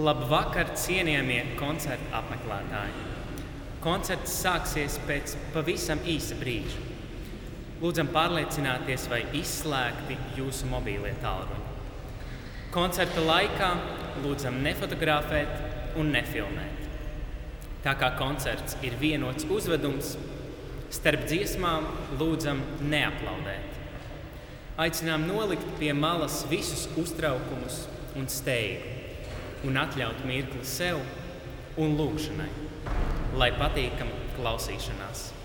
Labvakar, cienījamie koncerta apmeklētāji! Koncerts sāksies pēc pavisam īsa brīža. Lūdzam, pārliecināties, vai izslēgti jūsu mobīlie tālruņi. Koncerta laikā lūdzam nefotografēt un nefilmēt. Tā kā koncerts ir vienots uzvedums, starp dziesmām lūdzam neaplaudēt. Aicinām nolikt pie malas visus uztraukumus un steigu un atļaut mirkli sev un lūgšanai, lai patīkam klausīšanās.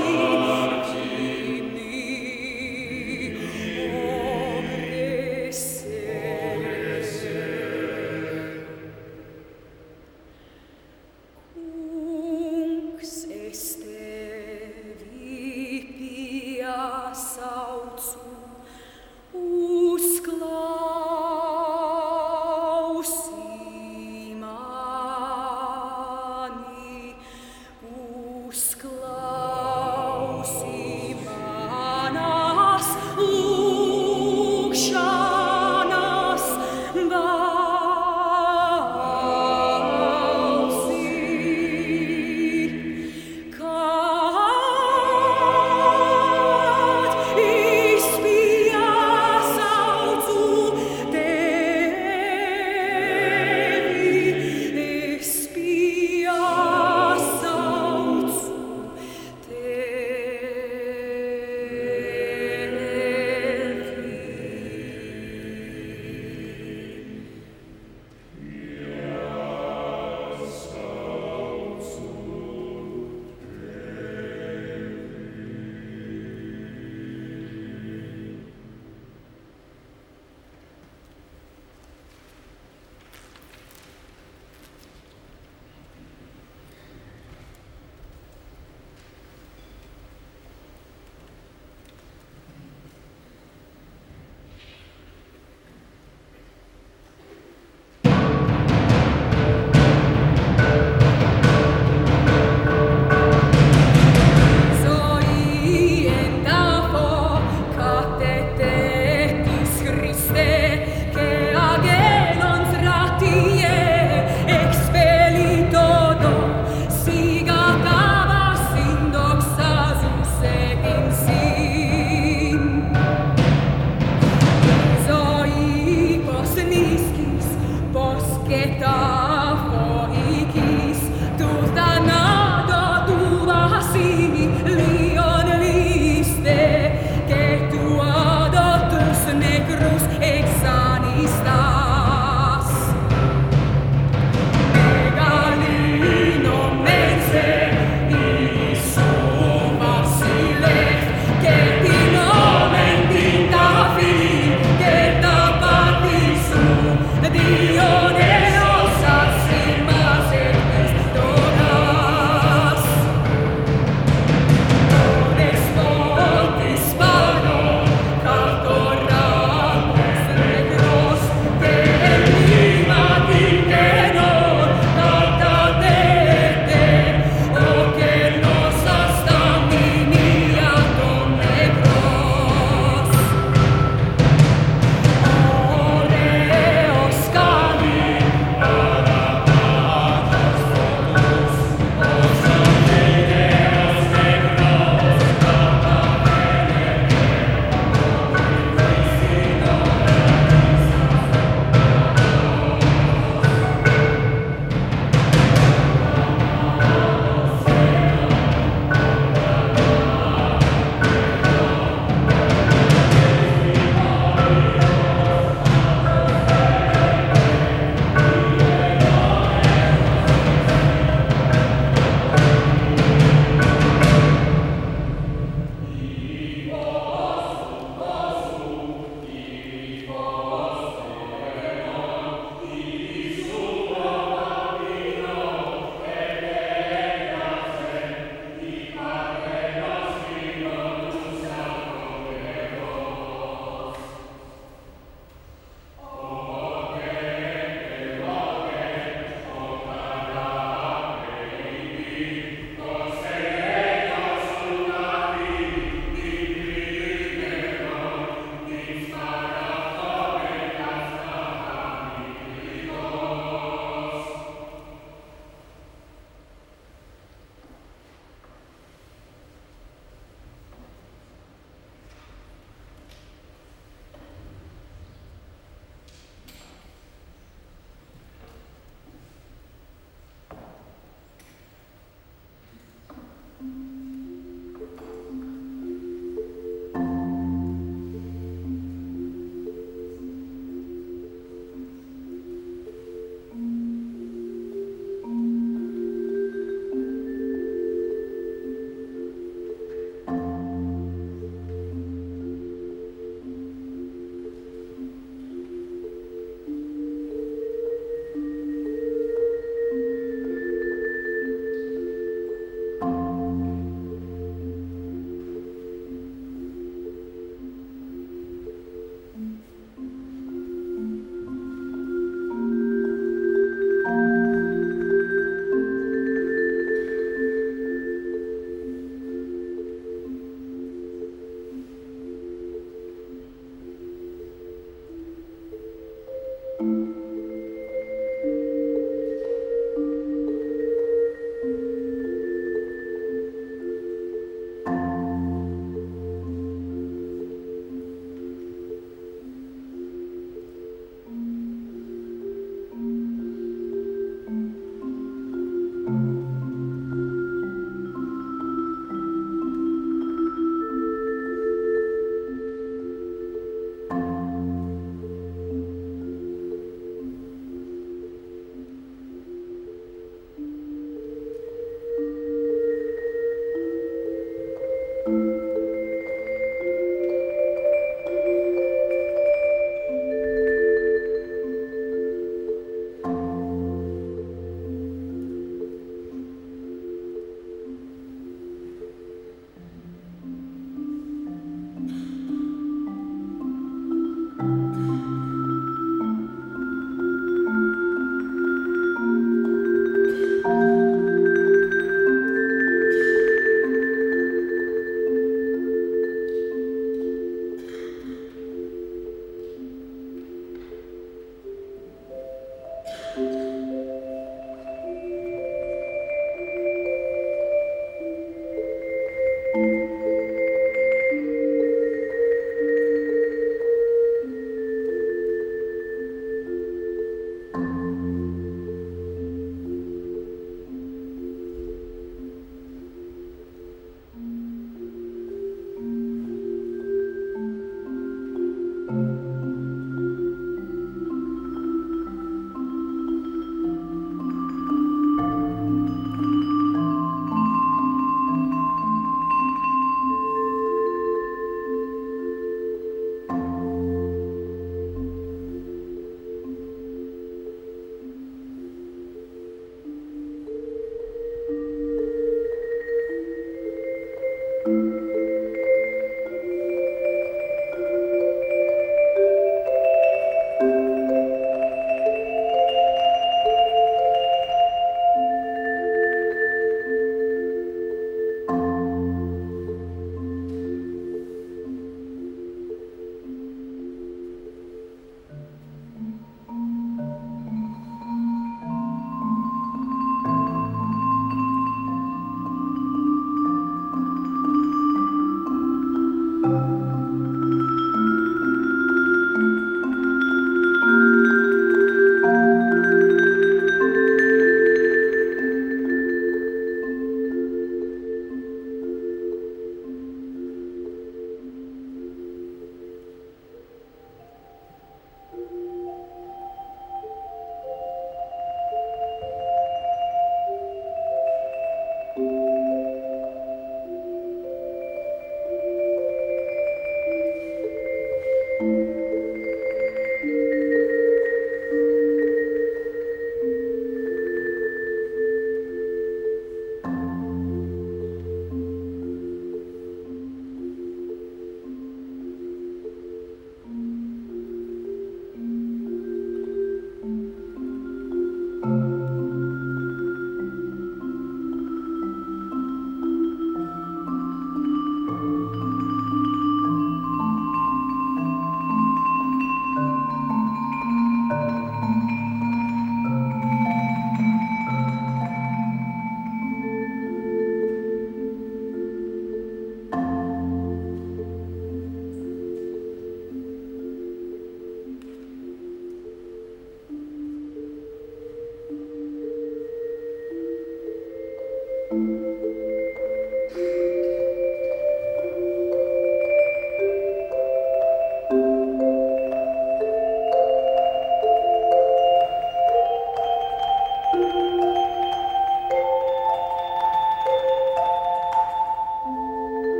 see.